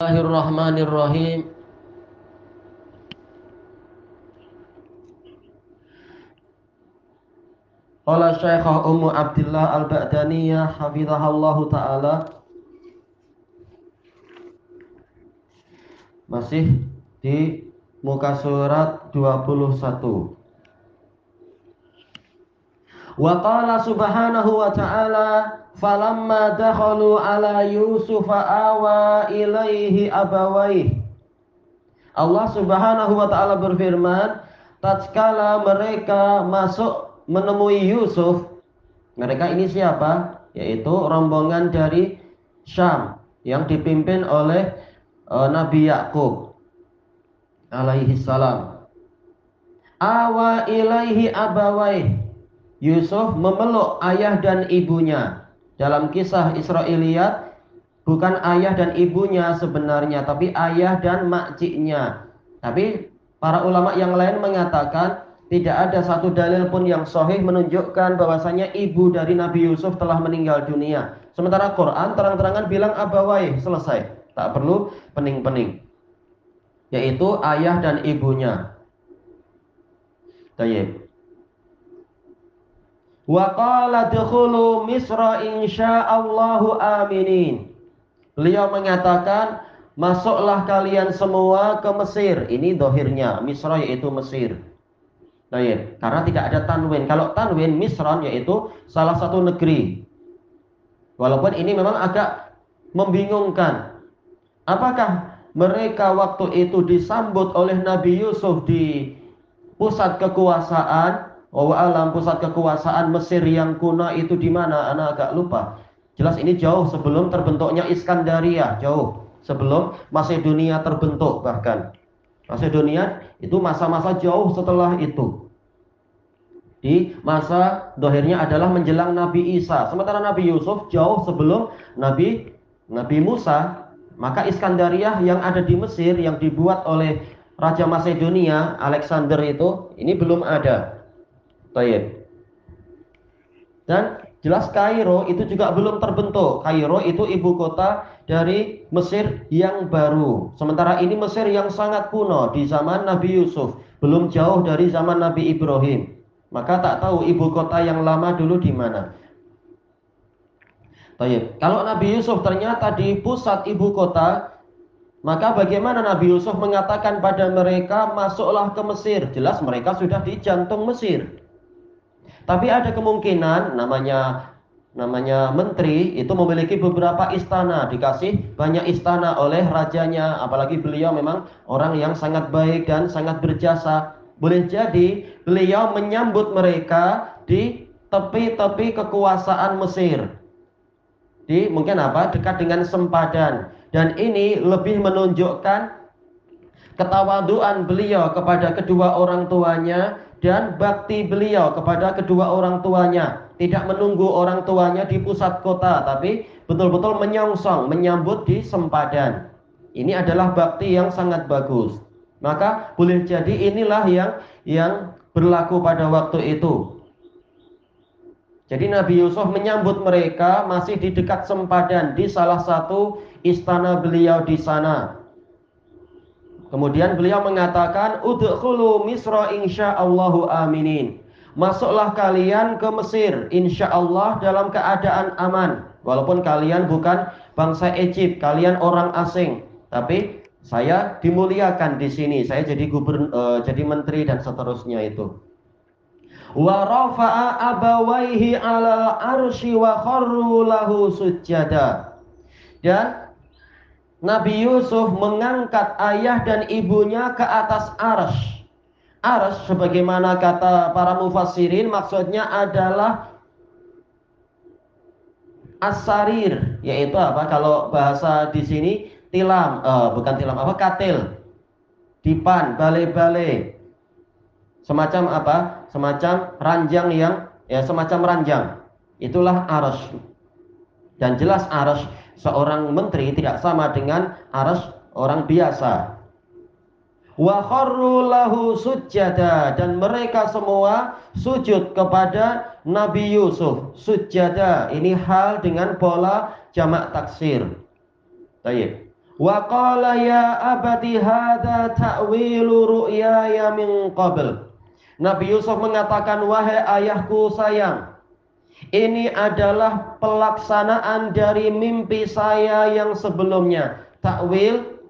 Bismillahirrahmanirrahim. Qala Syekhah Ummu Abdullah Al-Ba'daniyah hafizahallahu taala Masih di muka surat 21 Wa qala subhanahu wa ta'ala falamma dakhalu ala Yusuf awa ilaihi abawaih Allah Subhanahu wa taala berfirman tatkala mereka masuk menemui Yusuf mereka ini siapa? Yaitu rombongan dari Syam yang dipimpin oleh uh, Nabi Yakub alaihi salam. Awa ilaihi abawaih Yusuf memeluk ayah dan ibunya dalam kisah Israiliyat bukan ayah dan ibunya sebenarnya tapi ayah dan makciknya. Tapi para ulama yang lain mengatakan tidak ada satu dalil pun yang sahih menunjukkan bahwasanya ibu dari Nabi Yusuf telah meninggal dunia. Sementara Quran terang-terangan bilang abawai selesai, tak perlu pening-pening. Yaitu ayah dan ibunya. Tayyib. Wa qala dukhulu Misra insyaallahu aminin. Beliau mengatakan, masuklah kalian semua ke Mesir. Ini dohirnya, Misra yaitu Mesir. Nah, ya, karena tidak ada tanwin. Kalau tanwin, Misran yaitu salah satu negeri. Walaupun ini memang agak membingungkan. Apakah mereka waktu itu disambut oleh Nabi Yusuf di pusat kekuasaan Oh alam pusat kekuasaan Mesir yang kuno itu di mana? Anak agak lupa. Jelas ini jauh sebelum terbentuknya Iskandaria, jauh sebelum Macedonia terbentuk bahkan. Macedonia itu masa-masa jauh setelah itu. Di masa dohirnya adalah menjelang Nabi Isa. Sementara Nabi Yusuf jauh sebelum Nabi Nabi Musa. Maka Iskandaria yang ada di Mesir yang dibuat oleh Raja Macedonia, Alexander itu, ini belum ada. Tayyib. Dan jelas Kairo itu juga belum terbentuk. Kairo itu ibu kota dari Mesir yang baru. Sementara ini Mesir yang sangat kuno di zaman Nabi Yusuf, belum jauh dari zaman Nabi Ibrahim. Maka tak tahu ibu kota yang lama dulu di mana. Tayyib. Kalau Nabi Yusuf ternyata di pusat ibu kota, maka bagaimana Nabi Yusuf mengatakan pada mereka masuklah ke Mesir? Jelas mereka sudah di jantung Mesir. Tapi ada kemungkinan namanya namanya menteri itu memiliki beberapa istana, dikasih banyak istana oleh rajanya, apalagi beliau memang orang yang sangat baik dan sangat berjasa. Boleh jadi beliau menyambut mereka di tepi-tepi kekuasaan Mesir. Di mungkin apa? dekat dengan sempadan. Dan ini lebih menunjukkan ketawaduan beliau kepada kedua orang tuanya dan bakti beliau kepada kedua orang tuanya. Tidak menunggu orang tuanya di pusat kota tapi betul-betul menyongsong menyambut di sempadan. Ini adalah bakti yang sangat bagus. Maka boleh jadi inilah yang yang berlaku pada waktu itu. Jadi Nabi Yusuf menyambut mereka masih di dekat sempadan di salah satu istana beliau di sana Kemudian beliau mengatakan, "Udkhulu Misra insyaallahu aminin." Masuklah kalian ke Mesir insyaallah dalam keadaan aman. Walaupun kalian bukan bangsa Egypt, kalian orang asing, tapi saya dimuliakan di sini. Saya jadi gubernur, uh, jadi menteri dan seterusnya itu. Wa rafa'a abawaihi 'alal arsy wa kharru lahu sujada. Dan Nabi Yusuf mengangkat ayah dan ibunya ke atas ars. Ars sebagaimana kata para mufassirin maksudnya adalah asarir yaitu apa? Kalau bahasa di sini tilam uh, bukan tilam apa? Katil. Dipan balai-balai semacam apa? Semacam ranjang yang ya semacam ranjang. Itulah ars dan jelas ars seorang menteri tidak sama dengan aras orang biasa. Wa lahu sujada dan mereka semua sujud kepada Nabi Yusuf. Sujada ini hal dengan pola jamak taksir. Baik. Wa qala ya abadi hadza ta'wilu ru'yaya min qabl. Nabi Yusuf mengatakan, "Wahai ayahku sayang, ini adalah pelaksanaan dari mimpi saya yang sebelumnya." Takwil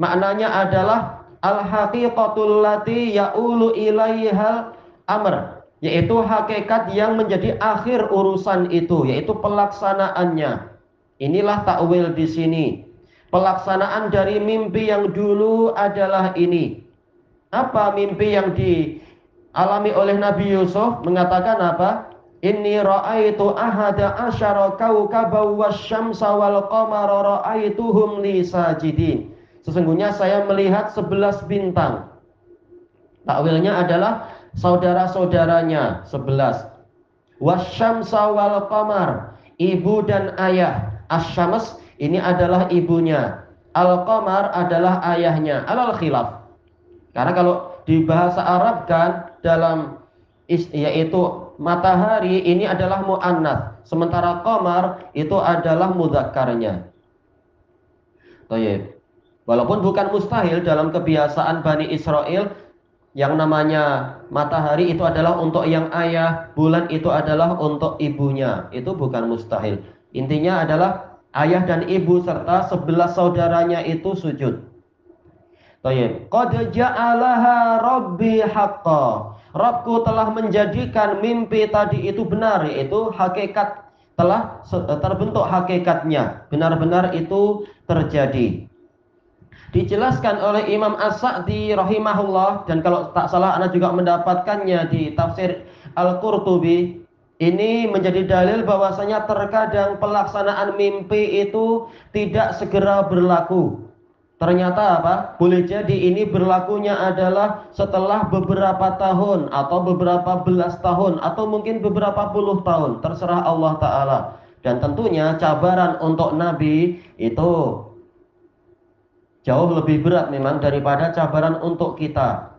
maknanya adalah al-haqiqatul lati ya'ulu ilaihal amr, yaitu hakikat yang menjadi akhir urusan itu, yaitu pelaksanaannya. Inilah takwil di sini. Pelaksanaan dari mimpi yang dulu adalah ini. Apa mimpi yang di alami oleh Nabi Yusuf mengatakan apa? Inni ra'aitu ahada asyara kaukaba wasyamsa wal qamara ra'aituhum li sajidin. Sesungguhnya saya melihat sebelas bintang. Takwilnya adalah saudara-saudaranya sebelas. Wasyamsa wal qamar, ibu dan ayah. Asyams ini adalah ibunya. Al-qamar adalah ayahnya. Alal khilaf. Karena kalau di bahasa Arab kan dalam yaitu matahari ini adalah muannats, sementara qamar itu adalah mudzakarnya. Baik. Walaupun bukan mustahil dalam kebiasaan Bani Israel yang namanya matahari itu adalah untuk yang ayah, bulan itu adalah untuk ibunya. Itu bukan mustahil. Intinya adalah ayah dan ibu serta sebelas saudaranya itu sujud. Baik. Qad ja'alaha rabbi haqqa. Rabbku telah menjadikan mimpi tadi itu benar, yaitu hakikat telah terbentuk hakikatnya. Benar-benar itu terjadi. Dijelaskan oleh Imam As-Sa'di rahimahullah dan kalau tak salah Anda juga mendapatkannya di tafsir Al-Qurtubi ini menjadi dalil bahwasanya terkadang pelaksanaan mimpi itu tidak segera berlaku. Ternyata apa? Boleh jadi ini berlakunya adalah setelah beberapa tahun atau beberapa belas tahun atau mungkin beberapa puluh tahun, terserah Allah taala. Dan tentunya cabaran untuk nabi itu jauh lebih berat memang daripada cabaran untuk kita.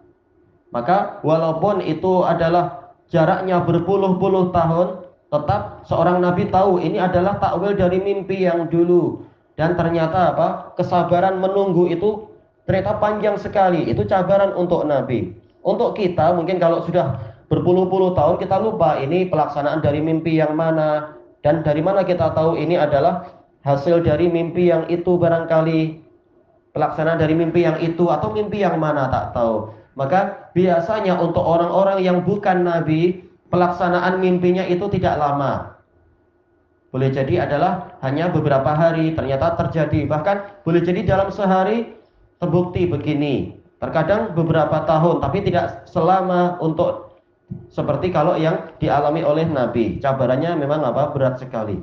Maka walaupun itu adalah jaraknya berpuluh-puluh tahun, tetap seorang nabi tahu ini adalah takwil dari mimpi yang dulu dan ternyata apa? Kesabaran menunggu itu ternyata panjang sekali. Itu cabaran untuk Nabi. Untuk kita mungkin kalau sudah berpuluh-puluh tahun kita lupa ini pelaksanaan dari mimpi yang mana dan dari mana kita tahu ini adalah hasil dari mimpi yang itu barangkali pelaksanaan dari mimpi yang itu atau mimpi yang mana tak tahu. Maka biasanya untuk orang-orang yang bukan nabi, pelaksanaan mimpinya itu tidak lama. Boleh jadi adalah hanya beberapa hari ternyata terjadi. Bahkan boleh jadi dalam sehari terbukti begini. Terkadang beberapa tahun tapi tidak selama untuk seperti kalau yang dialami oleh Nabi. Cabarannya memang apa? Berat sekali.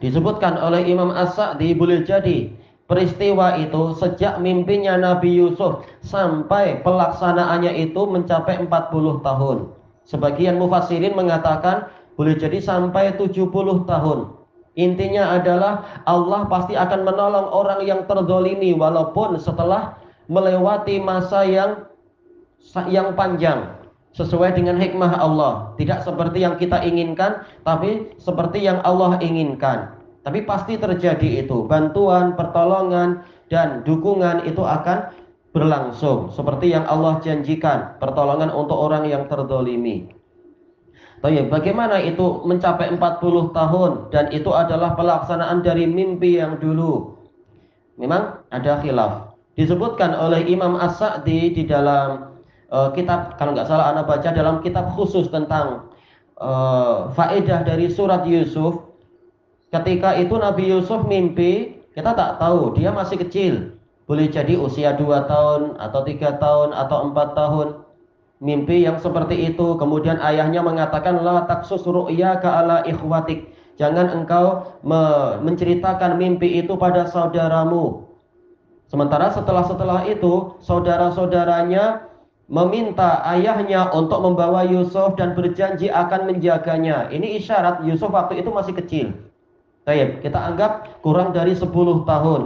Disebutkan oleh Imam As-Sa'di boleh jadi peristiwa itu sejak mimpinya Nabi Yusuf sampai pelaksanaannya itu mencapai 40 tahun. Sebagian mufassirin mengatakan boleh jadi sampai 70 tahun. Intinya adalah Allah pasti akan menolong orang yang terdolimi walaupun setelah melewati masa yang yang panjang sesuai dengan hikmah Allah. Tidak seperti yang kita inginkan, tapi seperti yang Allah inginkan. Tapi pasti terjadi itu. Bantuan, pertolongan, dan dukungan itu akan berlangsung. Seperti yang Allah janjikan. Pertolongan untuk orang yang terdolimi. Tapi bagaimana itu mencapai 40 tahun dan itu adalah pelaksanaan dari mimpi yang dulu. Memang ada khilaf. Disebutkan oleh Imam As-Sa'di di dalam uh, kitab kalau nggak salah Anda baca dalam kitab khusus tentang uh, faedah dari surat Yusuf. Ketika itu Nabi Yusuf mimpi, kita tak tahu dia masih kecil. Boleh jadi usia 2 tahun atau tiga tahun atau empat tahun mimpi yang seperti itu. Kemudian ayahnya mengatakan la taksus ru'yaka ala ikhwatik. Jangan engkau me menceritakan mimpi itu pada saudaramu. Sementara setelah setelah itu saudara-saudaranya meminta ayahnya untuk membawa Yusuf dan berjanji akan menjaganya. Ini isyarat Yusuf waktu itu masih kecil. Baik, kita anggap kurang dari 10 tahun.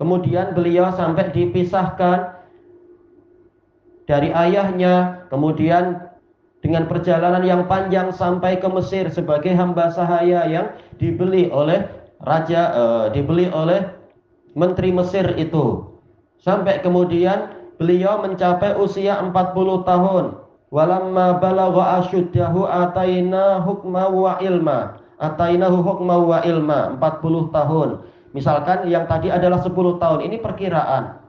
Kemudian beliau sampai dipisahkan dari ayahnya, kemudian dengan perjalanan yang panjang sampai ke Mesir sebagai hamba sahaya yang dibeli oleh raja, uh, dibeli oleh menteri Mesir itu. Sampai kemudian beliau mencapai usia 40 tahun. Walamma balagha asyuddahu ataina hukma wa ilma. Atainahu hukma wa ilma 40 tahun. Misalkan yang tadi adalah 10 tahun. Ini perkiraan.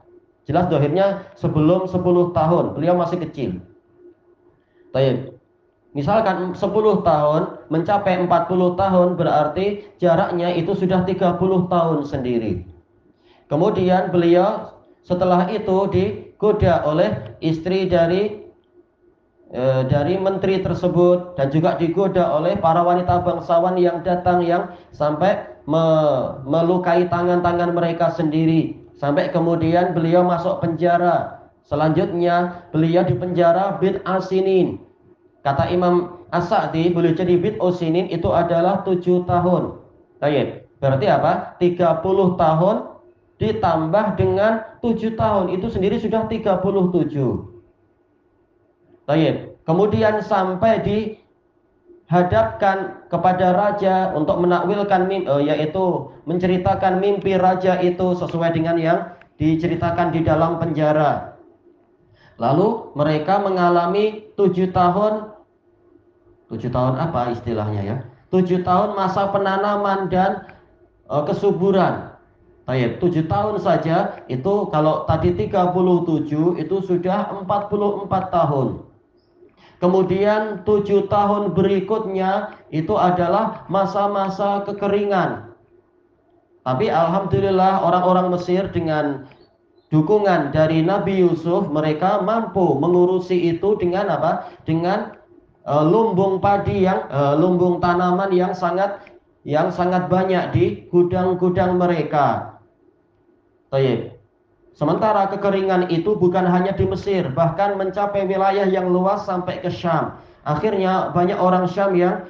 Jelas dohirnya sebelum 10 tahun. Beliau masih kecil. Baik. Misalkan 10 tahun mencapai 40 tahun berarti jaraknya itu sudah 30 tahun sendiri. Kemudian beliau setelah itu digoda oleh istri dari e, dari menteri tersebut dan juga digoda oleh para wanita bangsawan yang datang yang sampai me, melukai tangan-tangan mereka sendiri sampai kemudian beliau masuk penjara. Selanjutnya beliau di penjara bid asinin. Kata Imam As-Sa'di boleh jadi bid asinin itu adalah tujuh tahun. Baik. Berarti apa? 30 tahun ditambah dengan 7 tahun itu sendiri sudah 37. Baik. Kemudian sampai dihadapkan kepada raja untuk menakwilkan oh, yaitu menceritakan mimpi raja itu sesuai dengan yang diceritakan di dalam penjara. Lalu mereka mengalami tujuh tahun, tujuh tahun apa istilahnya ya? Tujuh tahun masa penanaman dan uh, kesuburan Baik, 7 tahun saja itu kalau tadi 37 itu sudah 44 tahun. Kemudian 7 tahun berikutnya itu adalah masa-masa kekeringan. Tapi alhamdulillah orang-orang Mesir dengan dukungan dari Nabi Yusuf mereka mampu mengurusi itu dengan apa? Dengan uh, lumbung padi yang uh, lumbung tanaman yang sangat yang sangat banyak di gudang-gudang mereka. Baik. Sementara kekeringan itu bukan hanya di Mesir, bahkan mencapai wilayah yang luas sampai ke Syam. Akhirnya banyak orang Syam yang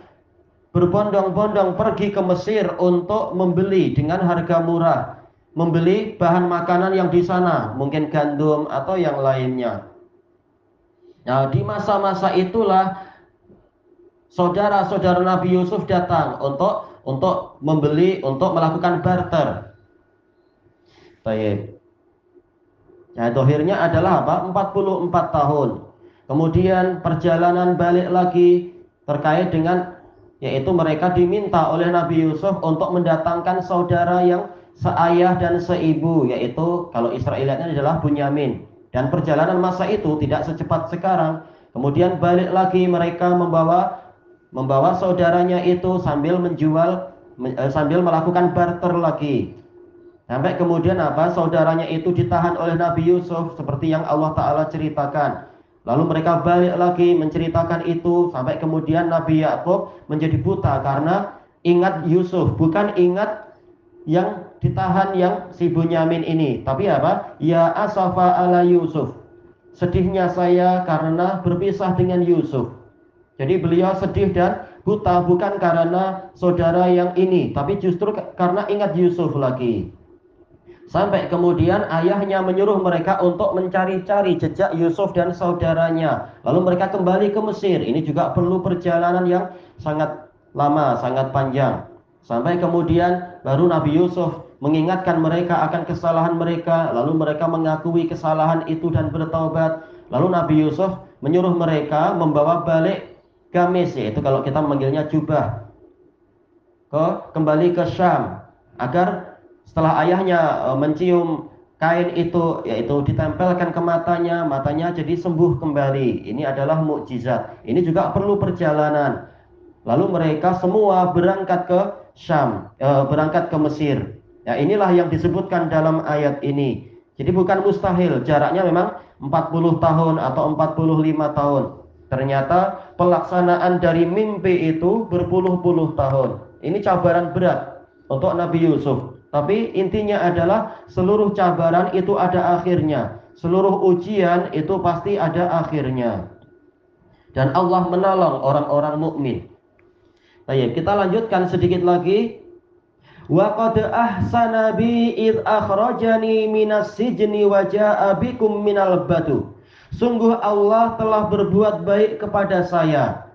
berbondong-bondong pergi ke Mesir untuk membeli dengan harga murah. Membeli bahan makanan yang di sana, mungkin gandum atau yang lainnya. Nah, di masa-masa itulah saudara-saudara Nabi Yusuf datang untuk untuk membeli, untuk melakukan barter. Baik. Ya, dohirnya adalah apa? 44 tahun. Kemudian perjalanan balik lagi terkait dengan yaitu mereka diminta oleh Nabi Yusuf untuk mendatangkan saudara yang seayah dan seibu yaitu kalau Israeliatnya adalah Bunyamin dan perjalanan masa itu tidak secepat sekarang kemudian balik lagi mereka membawa membawa saudaranya itu sambil menjual eh, sambil melakukan barter lagi Sampai kemudian apa? Saudaranya itu ditahan oleh Nabi Yusuf seperti yang Allah Ta'ala ceritakan. Lalu mereka balik lagi menceritakan itu sampai kemudian Nabi Yakub menjadi buta karena ingat Yusuf, bukan ingat yang ditahan yang si Bunyamin ini. Tapi apa? Ya asafa ala Yusuf. Sedihnya saya karena berpisah dengan Yusuf. Jadi beliau sedih dan buta bukan karena saudara yang ini, tapi justru karena ingat Yusuf lagi. Sampai kemudian ayahnya menyuruh mereka untuk mencari-cari jejak Yusuf dan saudaranya. Lalu mereka kembali ke Mesir. Ini juga perlu perjalanan yang sangat lama, sangat panjang. Sampai kemudian baru Nabi Yusuf mengingatkan mereka akan kesalahan mereka. Lalu mereka mengakui kesalahan itu dan bertaubat. Lalu Nabi Yusuf menyuruh mereka membawa balik gamis, yaitu kalau kita memanggilnya jubah. Ke, kembali ke Syam agar setelah ayahnya e, mencium kain itu yaitu ditempelkan ke matanya, matanya jadi sembuh kembali. Ini adalah mukjizat. Ini juga perlu perjalanan. Lalu mereka semua berangkat ke Syam, e, berangkat ke Mesir. Ya, inilah yang disebutkan dalam ayat ini. Jadi bukan mustahil, jaraknya memang 40 tahun atau 45 tahun. Ternyata pelaksanaan dari mimpi itu berpuluh-puluh tahun. Ini cabaran berat untuk Nabi Yusuf. Tapi intinya adalah seluruh cabaran itu ada akhirnya. Seluruh ujian itu pasti ada akhirnya. Dan Allah menolong orang-orang mukmin. Baik, kita lanjutkan sedikit lagi. Wa qad ahsana bi id akhrajani minas sijni wa jaa bikum minal batu. Sungguh Allah telah berbuat baik kepada saya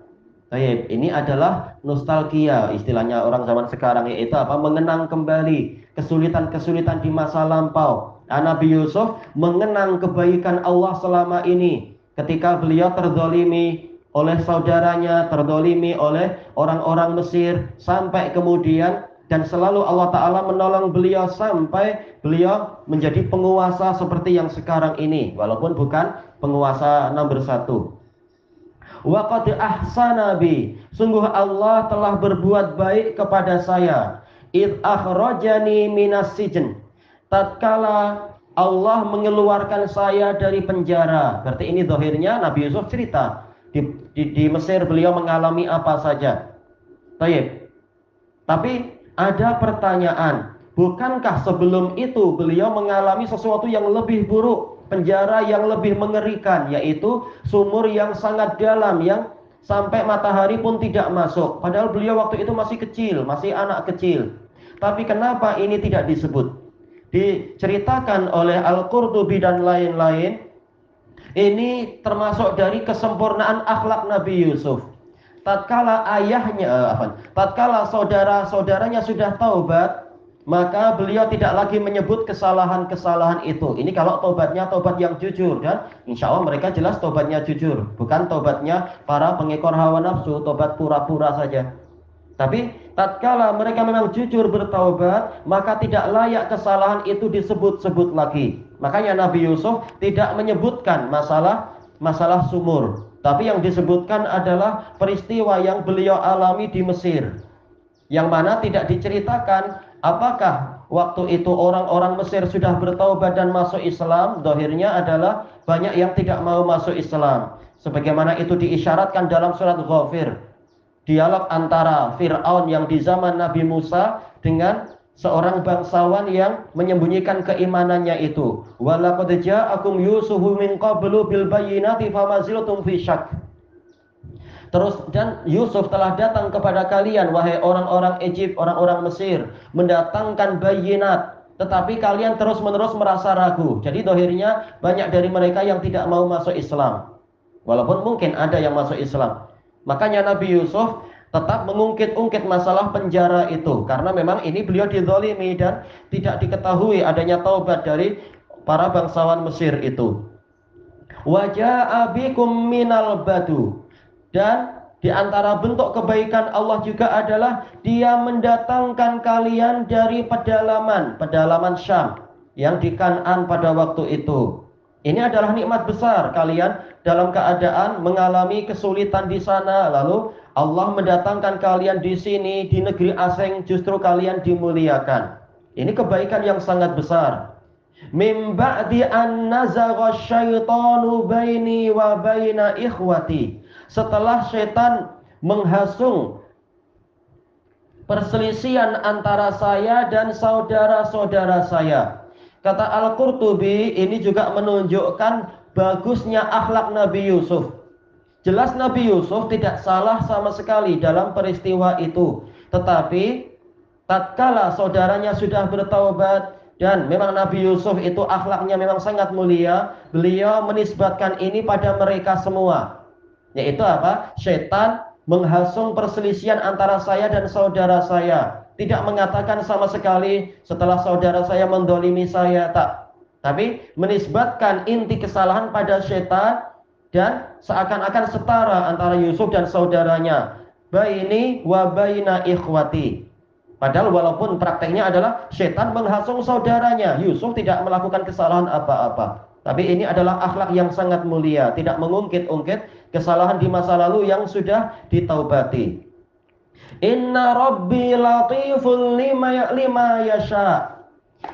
Baik, ini adalah nostalgia istilahnya orang zaman sekarang yaitu apa? Mengenang kembali kesulitan-kesulitan di masa lampau. Nah, Nabi Yusuf mengenang kebaikan Allah selama ini ketika beliau terdolimi oleh saudaranya, terdolimi oleh orang-orang Mesir, sampai kemudian dan selalu Allah Ta'ala menolong beliau sampai beliau menjadi penguasa seperti yang sekarang ini, walaupun bukan penguasa nomor satu. Waqad ahsana bi. Sungguh Allah telah berbuat baik kepada saya id akhrajani minas sijin tatkala Allah mengeluarkan saya dari penjara. Berarti ini dohirnya Nabi Yusuf cerita. Di, di, di Mesir beliau mengalami apa saja. Taib. tapi ada pertanyaan. Bukankah sebelum itu beliau mengalami sesuatu yang lebih buruk? Penjara yang lebih mengerikan yaitu sumur yang sangat dalam yang sampai matahari pun tidak masuk. Padahal beliau waktu itu masih kecil, masih anak kecil. Tapi kenapa ini tidak disebut? Diceritakan oleh Al-Qurtubi dan lain-lain, ini termasuk dari kesempurnaan akhlak Nabi Yusuf. Tatkala ayahnya, eh, apa? Tatkala saudara-saudaranya sudah taubat, maka beliau tidak lagi menyebut kesalahan-kesalahan itu. Ini kalau tobatnya tobat yang jujur dan insya Allah mereka jelas tobatnya jujur, bukan tobatnya para pengekor hawa nafsu, tobat pura-pura saja. Tapi tatkala mereka memang jujur bertaubat, maka tidak layak kesalahan itu disebut-sebut lagi. Makanya Nabi Yusuf tidak menyebutkan masalah masalah sumur, tapi yang disebutkan adalah peristiwa yang beliau alami di Mesir. Yang mana tidak diceritakan Apakah waktu itu orang-orang Mesir sudah bertaubat dan masuk Islam? Dohirnya adalah banyak yang tidak mau masuk Islam. Sebagaimana itu diisyaratkan dalam surat Ghafir. Dialog antara Fir'aun yang di zaman Nabi Musa dengan seorang bangsawan yang menyembunyikan keimanannya itu. Walaqad ja'akum Yusufu min qablu bil bayyinati famaziltum fi. Terus dan Yusuf telah datang kepada kalian wahai orang-orang Egypt, orang-orang Mesir, mendatangkan bayinat, tetapi kalian terus-menerus merasa ragu. Jadi dohirnya banyak dari mereka yang tidak mau masuk Islam. Walaupun mungkin ada yang masuk Islam. Makanya Nabi Yusuf tetap mengungkit-ungkit masalah penjara itu karena memang ini beliau didolimi dan tidak diketahui adanya taubat dari para bangsawan Mesir itu. Wajah abikum minal badu dan di antara bentuk kebaikan Allah juga adalah dia mendatangkan kalian dari pedalaman, pedalaman Syam yang di Kanan pada waktu itu. Ini adalah nikmat besar kalian dalam keadaan mengalami kesulitan di sana lalu Allah mendatangkan kalian di sini di negeri asing justru kalian dimuliakan. Ini kebaikan yang sangat besar. Mim ba'di an nazagha syaitanu baini wa baina ikhwati setelah setan menghasung perselisihan antara saya dan saudara-saudara saya. Kata Al-Qurtubi ini juga menunjukkan bagusnya akhlak Nabi Yusuf. Jelas Nabi Yusuf tidak salah sama sekali dalam peristiwa itu. Tetapi tatkala saudaranya sudah bertaubat dan memang Nabi Yusuf itu akhlaknya memang sangat mulia, beliau menisbatkan ini pada mereka semua. Yaitu apa? Setan menghasung perselisihan antara saya dan saudara saya. Tidak mengatakan sama sekali setelah saudara saya mendolimi saya. Tak. Tapi menisbatkan inti kesalahan pada setan dan seakan-akan setara antara Yusuf dan saudaranya. Baini wa baina ikhwati. Padahal walaupun prakteknya adalah setan menghasung saudaranya. Yusuf tidak melakukan kesalahan apa-apa. Tapi ini adalah akhlak yang sangat mulia, tidak mengungkit-ungkit kesalahan di masa lalu yang sudah ditaubati. Inna Rabbi latiful lima, ya, lima yasha.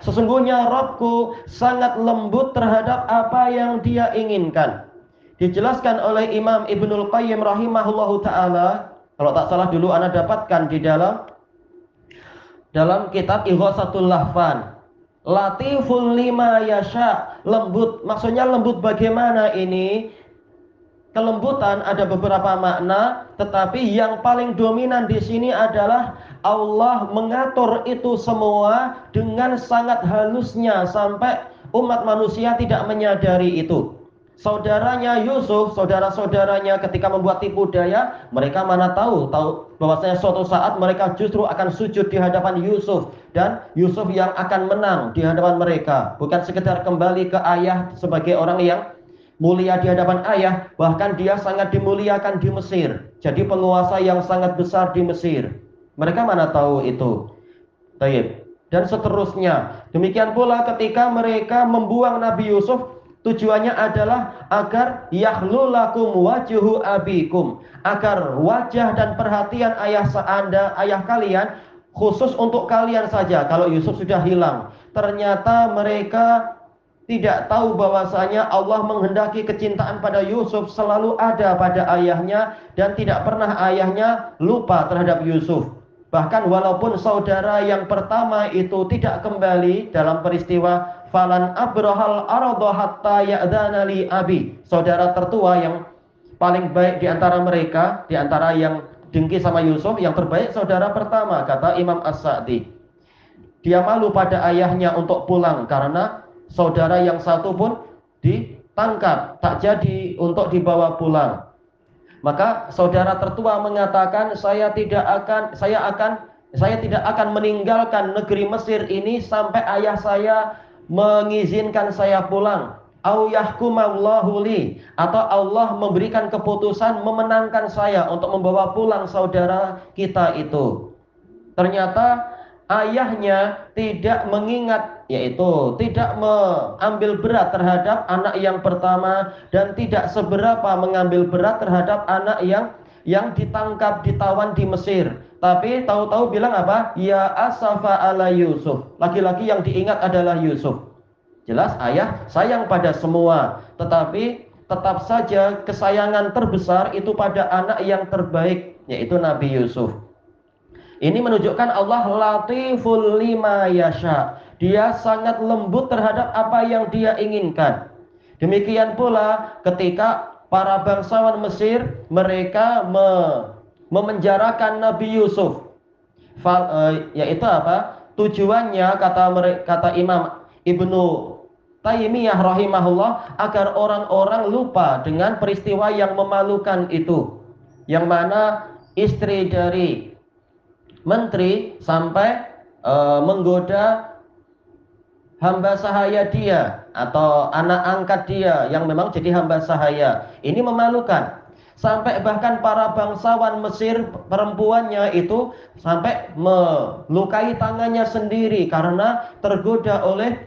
Sesungguhnya Robku sangat lembut terhadap apa yang dia inginkan. Dijelaskan oleh Imam Ibnul Qayyim rahimahullahu taala, kalau tak salah dulu Anda dapatkan di dalam dalam kitab Ighasatul Lahfan Latiful lima yasha, lembut. Maksudnya lembut bagaimana ini? Kelembutan ada beberapa makna, tetapi yang paling dominan di sini adalah Allah mengatur itu semua dengan sangat halusnya sampai umat manusia tidak menyadari itu. Saudaranya Yusuf, saudara-saudaranya ketika membuat tipu daya, mereka mana tahu tahu bahwasanya suatu saat mereka justru akan sujud di hadapan Yusuf dan Yusuf yang akan menang di hadapan mereka bukan sekedar kembali ke ayah sebagai orang yang mulia di hadapan ayah bahkan dia sangat dimuliakan di Mesir. Jadi penguasa yang sangat besar di Mesir. Mereka mana tahu itu? Taib. Dan seterusnya. Demikian pula ketika mereka membuang Nabi Yusuf Tujuannya adalah agar yahlulakum wajuhu abikum, agar wajah dan perhatian ayah Anda, ayah kalian khusus untuk kalian saja. Kalau Yusuf sudah hilang, ternyata mereka tidak tahu bahwasanya Allah menghendaki kecintaan pada Yusuf selalu ada pada ayahnya dan tidak pernah ayahnya lupa terhadap Yusuf. Bahkan walaupun saudara yang pertama itu tidak kembali dalam peristiwa falan abrahal ardo hatta abi. Saudara tertua yang paling baik di antara mereka, di antara yang dengki sama Yusuf, yang terbaik saudara pertama, kata Imam As-Sa'di. Dia malu pada ayahnya untuk pulang karena saudara yang satu pun ditangkap, tak jadi untuk dibawa pulang. Maka saudara tertua mengatakan, saya tidak akan, saya akan, saya tidak akan meninggalkan negeri Mesir ini sampai ayah saya mengizinkan saya pulang li atau Allah memberikan keputusan memenangkan saya untuk membawa pulang saudara kita itu. Ternyata ayahnya tidak mengingat yaitu tidak mengambil berat terhadap anak yang pertama dan tidak seberapa mengambil berat terhadap anak yang yang ditangkap ditawan di Mesir tapi tahu-tahu bilang apa? Ya asafa ala Yusuf. Laki-laki yang diingat adalah Yusuf. Jelas ayah sayang pada semua, tetapi tetap saja kesayangan terbesar itu pada anak yang terbaik, yaitu Nabi Yusuf. Ini menunjukkan Allah latiful lima yasha. Dia sangat lembut terhadap apa yang dia inginkan. Demikian pula ketika para bangsawan Mesir mereka me memenjarakan Nabi Yusuf. Fal, uh, yaitu apa? Tujuannya kata kata Imam Ibnu Taimiyah rahimahullah agar orang-orang lupa dengan peristiwa yang memalukan itu. Yang mana istri dari menteri sampai uh, menggoda hamba sahaya dia atau anak angkat dia yang memang jadi hamba sahaya. Ini memalukan. Sampai bahkan para bangsawan Mesir perempuannya itu sampai melukai tangannya sendiri karena tergoda oleh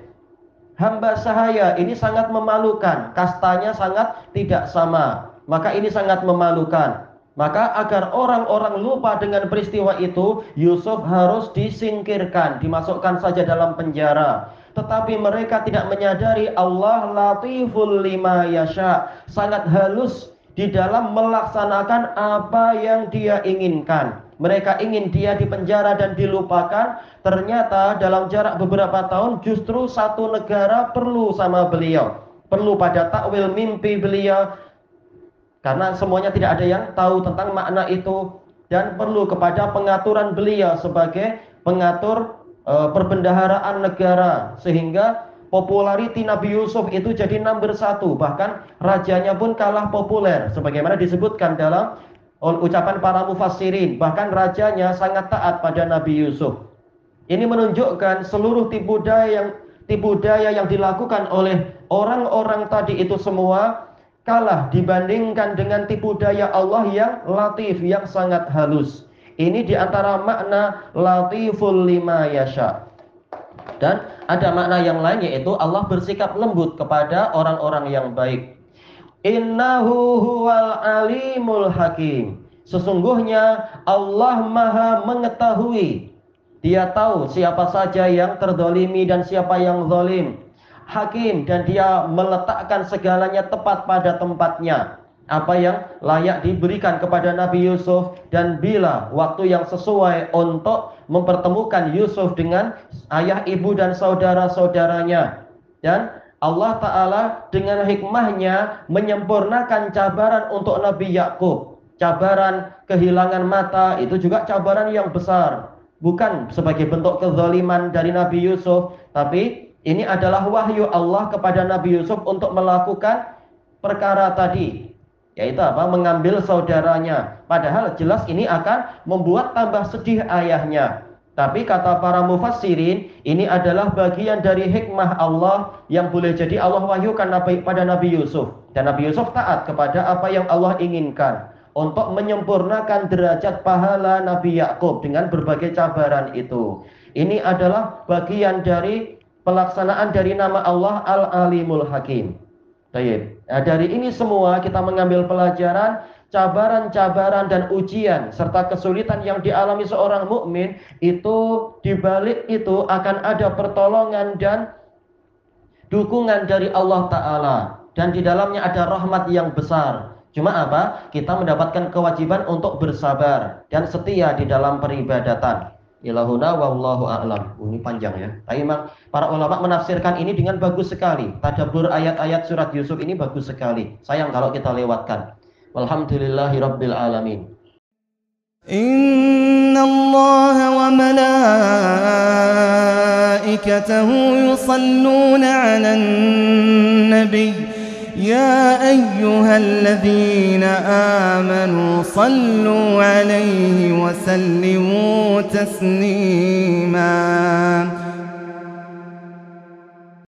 hamba sahaya. Ini sangat memalukan. Kastanya sangat tidak sama. Maka ini sangat memalukan maka agar orang-orang lupa dengan peristiwa itu Yusuf harus disingkirkan dimasukkan saja dalam penjara tetapi mereka tidak menyadari Allah latiful lima yasha sangat halus di dalam melaksanakan apa yang dia inginkan. Mereka ingin dia dipenjara dan dilupakan, ternyata dalam jarak beberapa tahun justru satu negara perlu sama beliau. Perlu pada takwil mimpi beliau, karena semuanya tidak ada yang tahu tentang makna itu dan perlu kepada pengaturan beliau sebagai pengatur e, perbendaharaan negara. Sehingga populariti Nabi Yusuf itu jadi nomor satu. Bahkan rajanya pun kalah populer. Sebagaimana disebutkan dalam ucapan para mufassirin. Bahkan rajanya sangat taat pada Nabi Yusuf. Ini menunjukkan seluruh tipu daya yang tipu daya yang dilakukan oleh orang-orang tadi itu semua kalah dibandingkan dengan tipu daya Allah yang latif yang sangat halus ini di antara makna latiful lima yasha dan ada makna yang lain yaitu Allah bersikap lembut kepada orang-orang yang baik. Innahu huwal alimul hakim. Sesungguhnya Allah maha mengetahui. Dia tahu siapa saja yang terdolimi dan siapa yang zalim. Hakim dan dia meletakkan segalanya tepat pada tempatnya. Apa yang layak diberikan kepada Nabi Yusuf dan bila waktu yang sesuai untuk mempertemukan Yusuf dengan ayah ibu dan saudara-saudaranya. Dan Allah Ta'ala dengan hikmahnya menyempurnakan cabaran untuk Nabi Yakub. Cabaran kehilangan mata itu juga cabaran yang besar. Bukan sebagai bentuk kezaliman dari Nabi Yusuf tapi ini adalah wahyu Allah kepada Nabi Yusuf untuk melakukan perkara tadi yaitu apa? Mengambil saudaranya. Padahal jelas ini akan membuat tambah sedih ayahnya. Tapi kata para mufassirin, ini adalah bagian dari hikmah Allah yang boleh jadi Allah wahyukan pada Nabi Yusuf. Dan Nabi Yusuf taat kepada apa yang Allah inginkan untuk menyempurnakan derajat pahala Nabi Yakub dengan berbagai cabaran itu. Ini adalah bagian dari pelaksanaan dari nama Allah Al-Alimul Hakim. Baik. Nah, dari ini semua kita mengambil pelajaran cabaran-cabaran dan ujian serta kesulitan yang dialami seorang mukmin itu dibalik itu akan ada pertolongan dan dukungan dari Allah taala dan di dalamnya ada rahmat yang besar. Cuma apa? Kita mendapatkan kewajiban untuk bersabar dan setia di dalam peribadatan ilahuna wallahu a'lam. Ini panjang ya. Tapi memang para ulama menafsirkan ini dengan bagus sekali. Tadabur ayat-ayat surat Yusuf ini bagus sekali. Sayang kalau kita lewatkan. Walhamdulillahirabbil alamin. Inna Allah wa malaikatahu yusalluna ala nabi. يا أيها الذين آمنوا صلوا عليه وسلموا تسليماً.